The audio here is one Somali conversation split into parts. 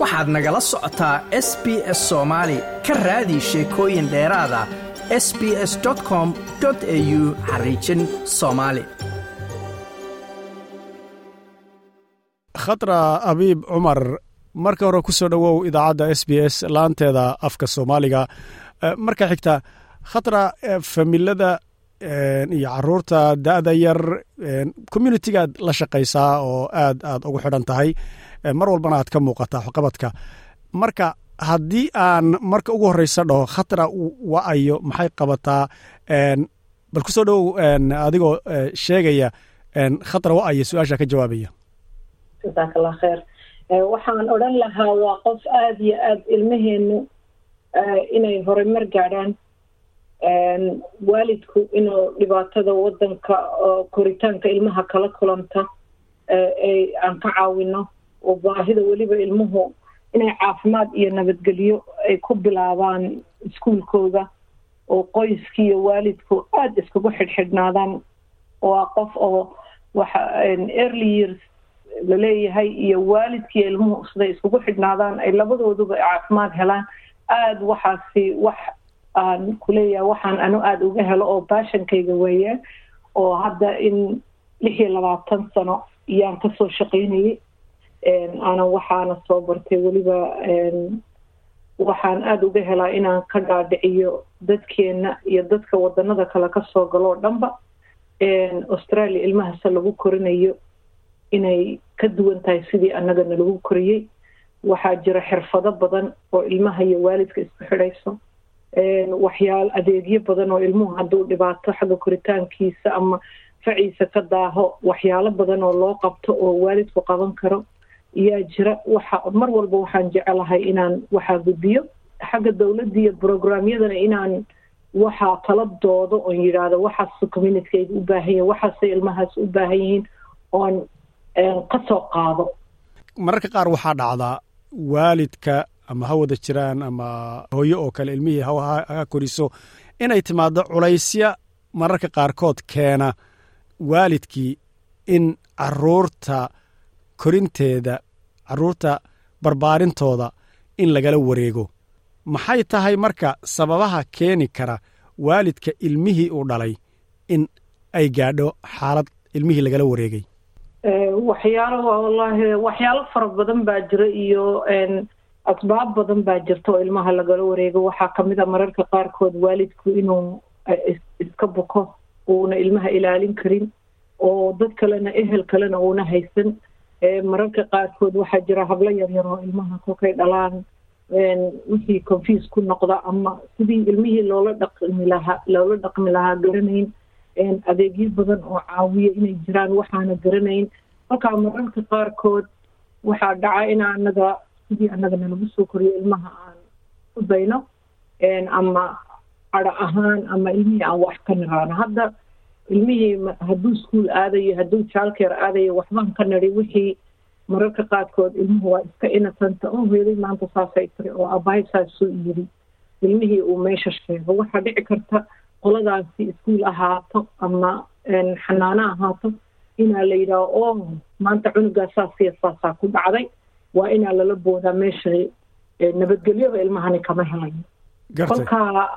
waxaad nagala socotaa s b s soomaali ka raadi sheekooyin dheeraada s b s com au xariijin soomaali khatra abiib cumar marka hore ku soo dhowow idaacadda s b s laanteeda afka soomaaliga. Marka xigta khatra familada iyo carruurta da'da yar communitigaad la shaqaysaa oo aad aad ugu xidhan tahay mar walbana aad ka muuqataa waxqabadka marka haddii aan marka ugu horreysa dhaho khatra wa'ayo maxay qabataa? Bal ku soo dhowow adigoo sheegaya khatra wa'ayo su'aasha ka jawaabaya. Jasaak allah kheer waxaan odhan lahaa waa qof aada iyo aada ilmaheenu inay horumar gaadhaan waalidku inuu dhibaatada waddanka koritaanka ilmaha kala kulanta aan ka caawino oo baahida weliba ilmuhu inay caafimaad iyo nabadgelyo ay ku bilaabaan iskuulkooda oo qoyskii iyo waalidku aada iskugu xidhxidhnaadaan. Waa qof oo early years la leeyahay iyo waalidkiiyo ilmuhu siday iskugu xidhnaadaan ay labadooduba caafimaad helaan aada waxaasi wax aan kuleeyahay waxaan anu aada uga helo oo baashankayga weeye oo hadda in lix iyo labaatan sano iyaan ka soo shaqaynayay. Ana waxaana soo bartay weliba waxaan aada uga helaa inaan ka dhaadhiciyo dadkeena iyo dadka wadanada kale ka soo galo dhanba. Australia ilmahase lagu korinayo inay ka duwan tahay sidii annagana lagu koriyey waxaa jira xirfado badan oo ilmaha iyo waalidka isku xidhayso waxyaal adeegyo badan oo ilmuhu hadduu dhibaato xagga koritaankiisa ama faciisa ka daaho waxyaalo badan oo loo qabto oo waalidku qaban karo ayaa jira. Waxa mar walba waxaan jecelahay inaan waxaa gudbiyo. Xagga dowladda iyo brograamyadana inaan waxaa kala doodo oon yidhaahdo waxaas communitykayga u baahan yihiin waxaasay ilmahaas u baahan yihiin oon ka soo qaado. Mararka qaar waxaa dhacdaa waalidka ama ha wada jiraan ama hooyo oo kale ilmihii ha koriso inay timaado culaysya mararka qaarkood keena waalidkii in carruurta korinteeda carruurta barbaarintooda in lagala wareego. Maxay tahay marka sababaha keeni kara waalidka ilmihii uu dhalay in ay gaadho xaalad ilmihii lagala wareegay? Waxyaalo wallaahi waxyaalo fara badan baa jira iyo asbaab badan baa jirta oo ilmaha lagala wareego. Waxaa ka mid a mararka qaarkood waalidku inuu iska buko uuna ilmaha ilaalin karin oo dad kalena ehel kalena uuna haysan. Mararka qaarkood waxaa jira hablo yaryar oo ilmaha kolkay dhalaan. Wixii confuse ku noqda ama sidii ilmihii loola dhaqmi lahaa loola dhaqmi lahaa garanayn. Adeegyo badan oo caawiya inay jiraan waxaana garanayn. Markaa mararka qaarkood waxaa dhaca in sidii annagana lagu soo koriyo ilmaha aan u dayno ama cadho ahaan ama ilmihii aan wax ka niraano hadda ilmihii hadduu ischool aadayo hadduu jaalkeer aadayo waxbaan ka niri wixii mararka qaarkood ilmuhu waa iska inatanta oo heelay maanta saasay tiri oo abahay saasoo yiri ilmihii uu meesha sheego waxaa dhici karta qoladaasi iskuol ahaato ama xanaano ahaato inaa la yidhaaho oo maanta cunugaa saasiya saasaa ku dhacday waa inaa lala boodaa meesha nabadgelyoba ilmahani kama helayo kolkaa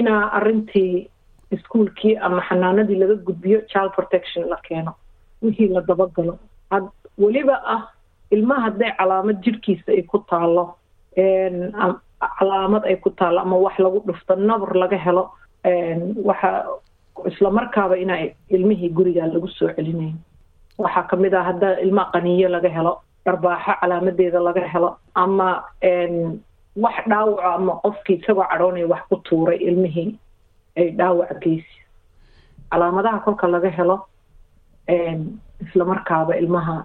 inaa arintii iskuolkii ama xanaanadii laga gudbiyo child protection la keeno wixii la dabagalo. Weliba ah ilmaha hadday calaamad jidhkiisa ay ku taalo calaamad ay ku taalo ama wax lagu dhufto nabar laga helo waxa islamarkaaba inaa ilmihii gurigaa lagu soo celinayn. Waxaa ka mid ah hadda ilma qaniyo laga helo dharbaaxo calaamadeeda laga helo ama wax dhaawaco ama qofkii isagoo cadhoonaya wax ku tuuray ilmihii ay dhaawac geysi calaamadaha kolka laga helo islamarkaaba ilmaha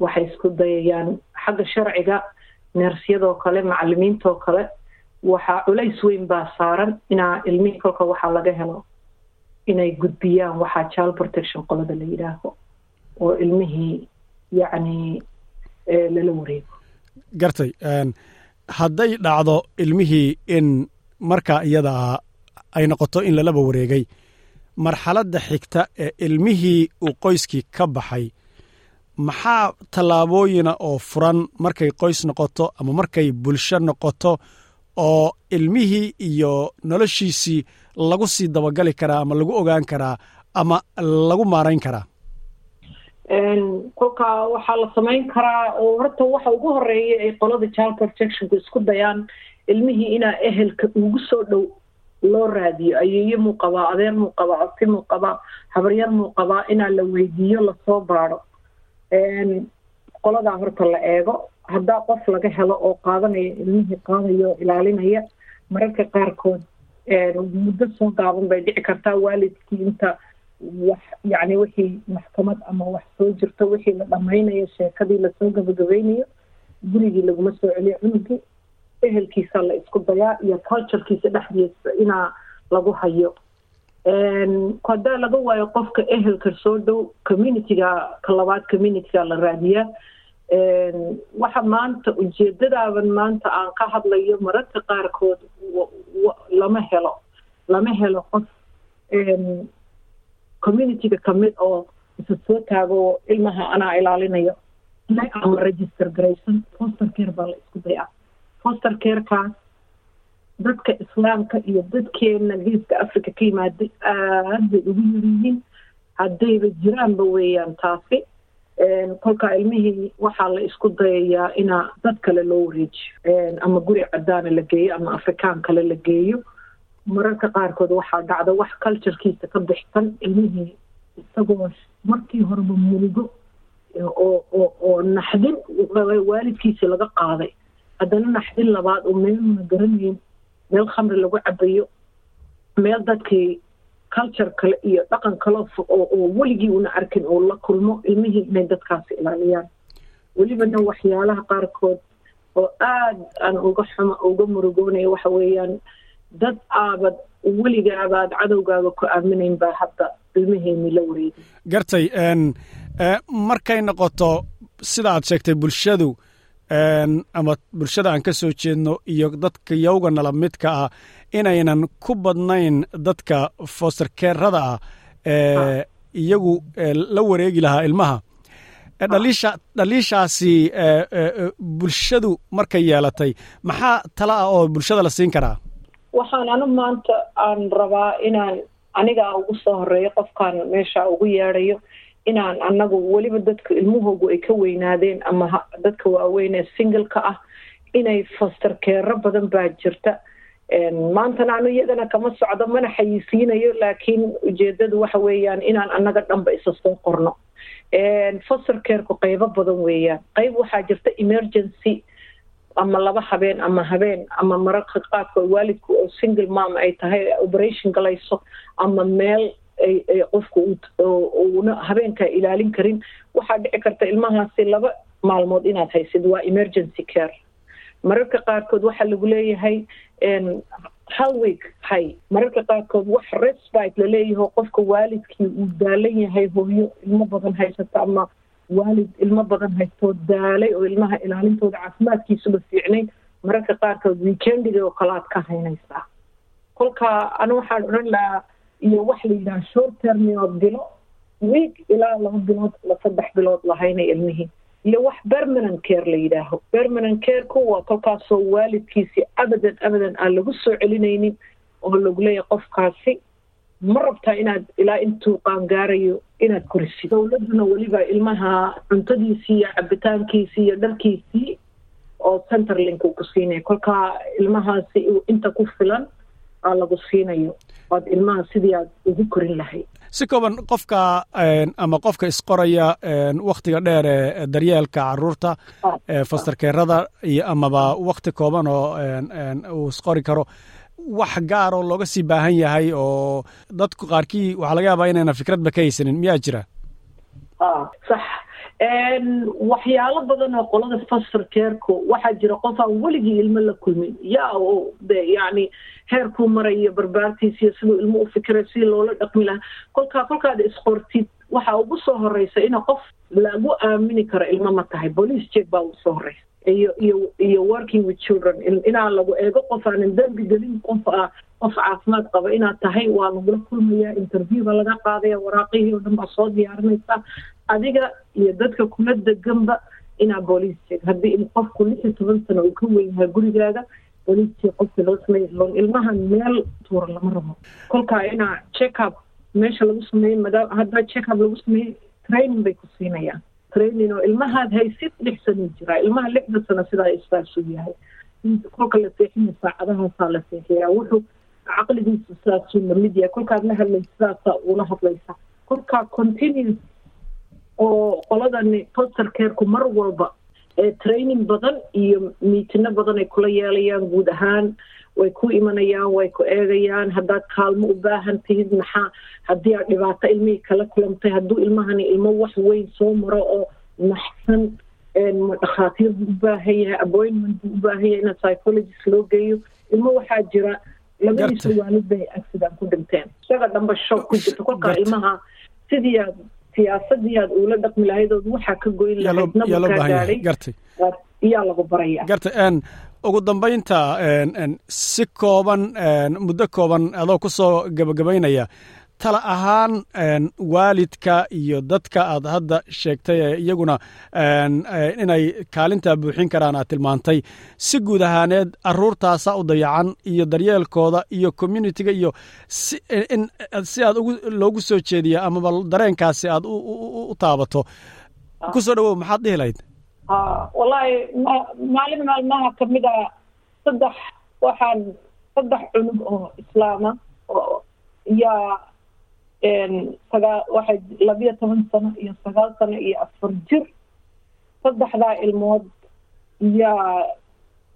waxay isku dayayaan. Xagga sharciga neersyadoo kale macalimiintoo kale waxaa culays weyn baa saaran inaa ilmihii kolka waxaa laga helo inay gudbiyaan. Waxaa child protection qolada la yidhaaho oo ilmihii yacni lala wareego. Gartay hadday dhacdo ilmihii in markaa iyada ah ay noqoto in lalaba wareegay marxaladda xigta ee ilmihii uu qoyskii ka baxay maxaa tallaabooyina oo furan markay qoys noqoto ama markay bulsho noqoto oo ilmihii iyo noloshiisii lagu sii dabagali karaa ama lagu ogaan karaa ama lagu maarayn karaa kolka waxaa la samayn karaa oo horta waxa ugu horreeya ay qolada child protectionku isku dayaan ilmihii inaa ehelka ugu soo dhow loo raadiyo ayeeye muu qabaa adeer muu qabaa abti muu qabaa habaryar muu qabaa inaa la weydiiyo la soo baado qoladaa horta la eego haddaa qof laga helo oo qaadanaya ilmihii qaadaya oo ilaalinaya mararka qaarkood muddo soo gaaban bay dhici kartaa waalidkii inta wax yacni wixii maxkamad ama wax soo jirto wixii la dhammaynayo sheekadii la soo gabagabeynayo gurigii laguma soo celiyo cunugii ehelkiisa la isku dayaa iyo culturekiisa dhexdiisa inaa lagu hayo. Haddaa laga waayo qofka ehelka soo dhow communityga ka labaad communityga la raadiyaa waxa maanta ujeedadaaban maanta aan ka hadlayo mararka qaarkood lama helo lama helo qof communityga ka mid oo isa soo taago ilmaha anaa ilaalinayo ama register garaysan foster care baa la isku dayaa foster carekaas dadka islaamka iyo dadkeena geeska africa ka yimaaday aad bay ugu yaryihiin haddayba jiraanba weeyaan taasi kolkaa ilmihii waxaa la isku dayayaa inaa dad kale loo wareejiyo ama guri cadaana la geeyo ama afrikaan kale la geeyo mararka qaarkood waxaa dhacda wax culturekiisa ka bixsan ilmihii isagoo markii horeba muligo oo naxdin waalidkiisi laga qaaday. Haddana naxdin labaad oo meeluna garanayn meel khamri lagu cabayo meel dadkii culture kale iyo dhaqan kale oo weligii una arkin oo la kulmo ilmihii inay dadkaasi ilaaliyaan. Welibana waxyaalaha qaarkood oo aad aan uga xuma uga murugoonaya waxa weeyaan dad aabad weligaabaad cadowgaaga ku aaminayn baa hadda ilmaheeni la wareegay gartay markay noqoto sida aad sheegtay bulshadu ama bulshada aan ka soo jeedno iyo dadka yowga nala midka ah inaynan ku badnayn dadka foster keerada ah iyagu la wareegi lahaa ilmaha. Dhaliisha dhaliishaasi bulshadu markay yeelatay maxaa tala ah oo bulshada la siin karaa waxaan anu maanta aan rabaa inaan anigaa ugu soo horeeyo qofkaan meesha ugu yeedhayo inaan anagu weliba dadka ilmahoogu ay ka weynaadeen ama dadka waaweyn ee singleka ah inay foster keero badan baa jirta. Maantana anu iyadana kama socdo mana xayisiinayo laakiin ujeedadu waxa weeyaan inaan annaga dhanba isa soo qorno. Foster careku qaybo badan weeyaan. Qayb waxaa jirta emergency ama laba habeen ama habeen ama mararka qaarkood waalidku oo single mom ay tahay operation galayso ama meel qofku uuna habeenkaa ilaalin karin waxaa dhici karta ilmahaasi laba maalmood inaad haysid waa emergency care. Mararka qaarkood waxaa lagu leeyahay hal hay. Mararka qaarkood wax respite laleeyaho qofka waalidkii uu daalan yahay hooyo ilmo badan haysata ama waalid ilmo badan haystoo daalay oo ilmaha ilaalintooda caafimaadkiisuba fiicnayn mararka qaarkood weekendiga oo kalaad ka haynaysaa kolka anu waxaan odhan lahaa iyo wax la yidhaha short termio bilo week ilaa laba bilood la saddex bilood lahaynay ilmihii. Iyo wax permanent care la yidhaaho. Permanent careku waa kolkaasoo waalidkiisi abadan abadan aan lagu soo celinaynin oo lagu leeyahay qofkaasi ma rabtaa inaad ilaa intuu qaangaarayo inaad korisid. Dowladuna weliba ilmaha cuntadiisii iyo cabitaankiisii iyo dharkiisii oo centerlink uu ku siinaya kolkaa ilmahaasi inta ku filan aa lagu siinayo. Waad ilmaha sidii aad ugu korin lahayd si kooban qofka ama qofka isqoraya wakhtiga dheer ee daryeelka carruurta fosterkeerada iyo amaba wakhti kooban oo uu isqori karo wax gaar oo looga sii baahan yahay oo dadku qaarkii waxaa laga yaabaa inayna fikradba ka haysanin miyaa jira? Sax. Waxyaalo badan oo qolada foster careku waxaa jira qof aan weligii ilmo la kulmin. Yaa oo de yacni heerkuu marayo barbaartiisiyo siduu ilmo u fikiray sidii loola dhaqmi lahaa. Kolkaa kolkaad isqortid waxaa ugu soo horeysa ina qof lagu aamini karo ilmo ma tahay. Police check baa ugu soo horeysa iyo iyo iyo working with children. Inaa lagu eego qof aanan dembi gelin qof ah qof caafimaad qaba. Inaad tahay waa lagula kulmaya. Interview baa laga qaadaya waraaqihii oo dhan baa soo diyaarinaysa. Adiga iyo dadka kula deganba inaa booliis sheeg haddii qofku lix iyo toban sano uu ka weyn yahay gurigaaga booliis sheeg qofkii loo sameeya ilmahan meel tuura lama rabo. Kolkaa inaa check up meesha lagu sameeyo madaa haddaa check up lagu sameeyo training bay ku siinayaan training oo ilmahaad haysid lix sano jiraa ilmaha lixda sano sidaa isfaasuu yahay. Kolka la seexinaya saacadahaasaa la seexiyaa. Wuxuu caqligiisu sidaasuu la mid yahay. Kolkaad la hadlaysa sidaasaa ula hadlaysa. Kolkaa continuous oo qoladani foster careku mar walba training badan iyo miitino badan ay kula yeelayaan guud ahaan way ku imanayaan way ku eegayaan haddaad kaalmo u baahan tihid maxaa haddii aad dhibaato ilmihii kala kulantay hadduu ilmahani ilmo wax weyn soo maro oo naxsan dhakhaatiir buu u baahan yahay appointment buu u baahan yahay in psychologist loo geeyo ilmo waxaa jira labadiisa waalid bay accident ku dhinteen. Isaga dhamba shock ku jirta kolkaa ilmaha sidii aad siyaasadii aad uula dhaqmi lahaydoood waxaa ka goyn lahayd nabarkaa lagu baraya. Garta ugu dambaynta si kooban muddo kooban adoo ku soo gabagabaynaya tala ahaan waalidka iyo dadka aad hadda sheegtay ee iyaguna inay kaalintaa buuxin karaan aad tilmaantay. Si guud ahaaneed aruurtaasa u dayacan iyo daryeelkooda iyo communitiga iyo si aad loogu soo jeediya amaba dareenkaasi aad u taabato. Ku soo dhawow maxaad dhihi lahayd? Wallaahi maalin maalmaha ka mid a saddex waxaan saddex cunug oo islaama yaa sagaa waxay labiyo toban sano iyo sagaal sano iyo afar jir. Saddexdaa ilmood yaa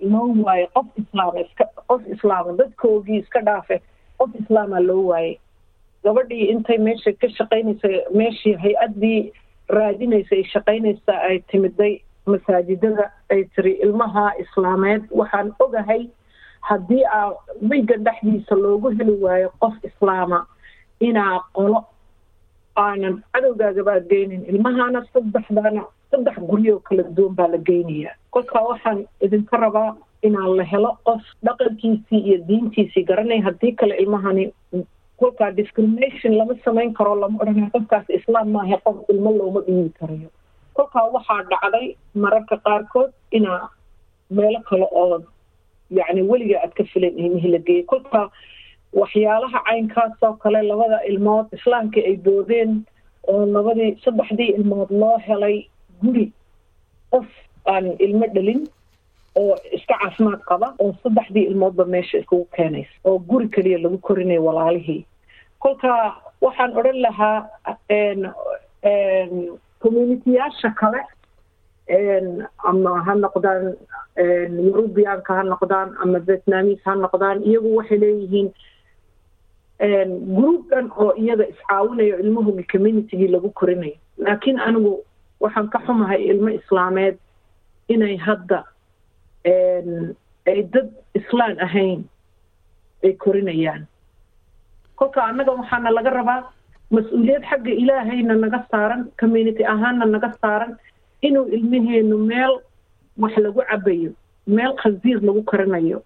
loo waayay qof islaama iska qof islaama dadkoogii iska dhaafe qof islaama loo waayay gabadhii intay meesha ka shaqaynaysa meeshii hay'addii raadinaysa ay shaqaynaysa ay timiday masaajidada ay tiri ilmaha islaameed waxaan ogahay haddii aa wiga dhexdiisa loogu heli waayo qof islaama inaa qolo aanan cadowgaagabaa geynin. Ilmahaana saddexdaana saddex guryoo kala duwan baa la geynayaa. Kolkaa waxaan idinka rabaa inaan la helo qof dhaqankiisii iyo diintiisii garanay. Haddii kale ilmahani kolkaa discrimination lama samayn karo lama odhanay qofkaas islaam maaha qof ilmo looma dhiibi karayo. Kolkaa waxaa dhacday mararka qaarkood inaa meelo kale oo yacni weliga aad ka filan ilmihii la geeyay. Kolkaa waxyaalaha caynkaasoo kale labada ilmood islaamkii ay doodeen oo labadii saddexdii ilmood loo helay guri qof aan ilmo dhalin oo iska caafimaad qaba oo saddexdii ilmoodba meesha iskugu keenaysa oo guri keliya lagu korinayo walaalihii. Kolkaa waxaan odhan lahaa communitiyaasha kale ama ha noqdaan yurubiyaanka ha noqdaan ama vietnamis ha noqdaan iyagu waxay leeyihiin group dhan oo iyaga iscaawinayo ilmahooga communitygii lagu korinayo. Laakiin anigu waxaan ka xumahay ilmo islaameed inay hadda ay dad islaan ahayn ay korinayaan. Kolka annaga waxaana laga rabaa mas'uuliyad xagga ilaahayna naga saaran community ahaanna naga saaran inuu ilmaheenu meel wax lagu cabayo meel khasiir lagu karinayo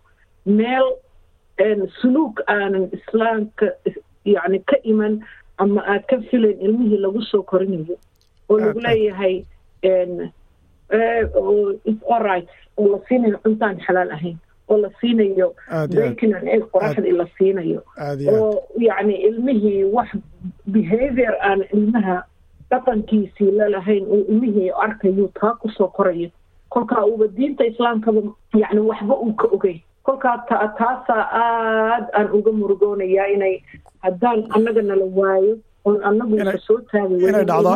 meel suluuk aanan islaamka yacni ka iman ama aad ka filayn ilmihii lagu soo korinayo oo lagu leeyahay oright oo la siinayo cuntaan xalaal ahayn oo la siinayo bacon and egg qoraxdii la siinayo oo yacni ilmihii wax behavior aan ilmaha dhaqankiisii lalahayn oo ilmihii arkayo taa ku soo korayo kolkaa uuba diinta islaamkaba yacni waxba uu ka ogey kolkaa ta taasaa aad aan uga murugoonayaa inay haddaan annaga nala waayo oon annagu soo taagi inay dhacdo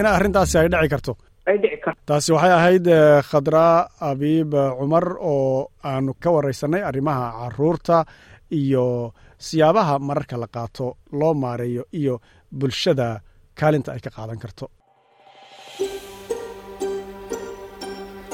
inay arrintaasi ay dhici karto. Ay dhici karto. Taasi waxay ahayd khadraa abiib cumar oo aanu ka waraysanay arrimaha carruurta iyo siyaabaha mararka la qaato loo maareeyo iyo bulshada kaalinta ay ka qaadan karto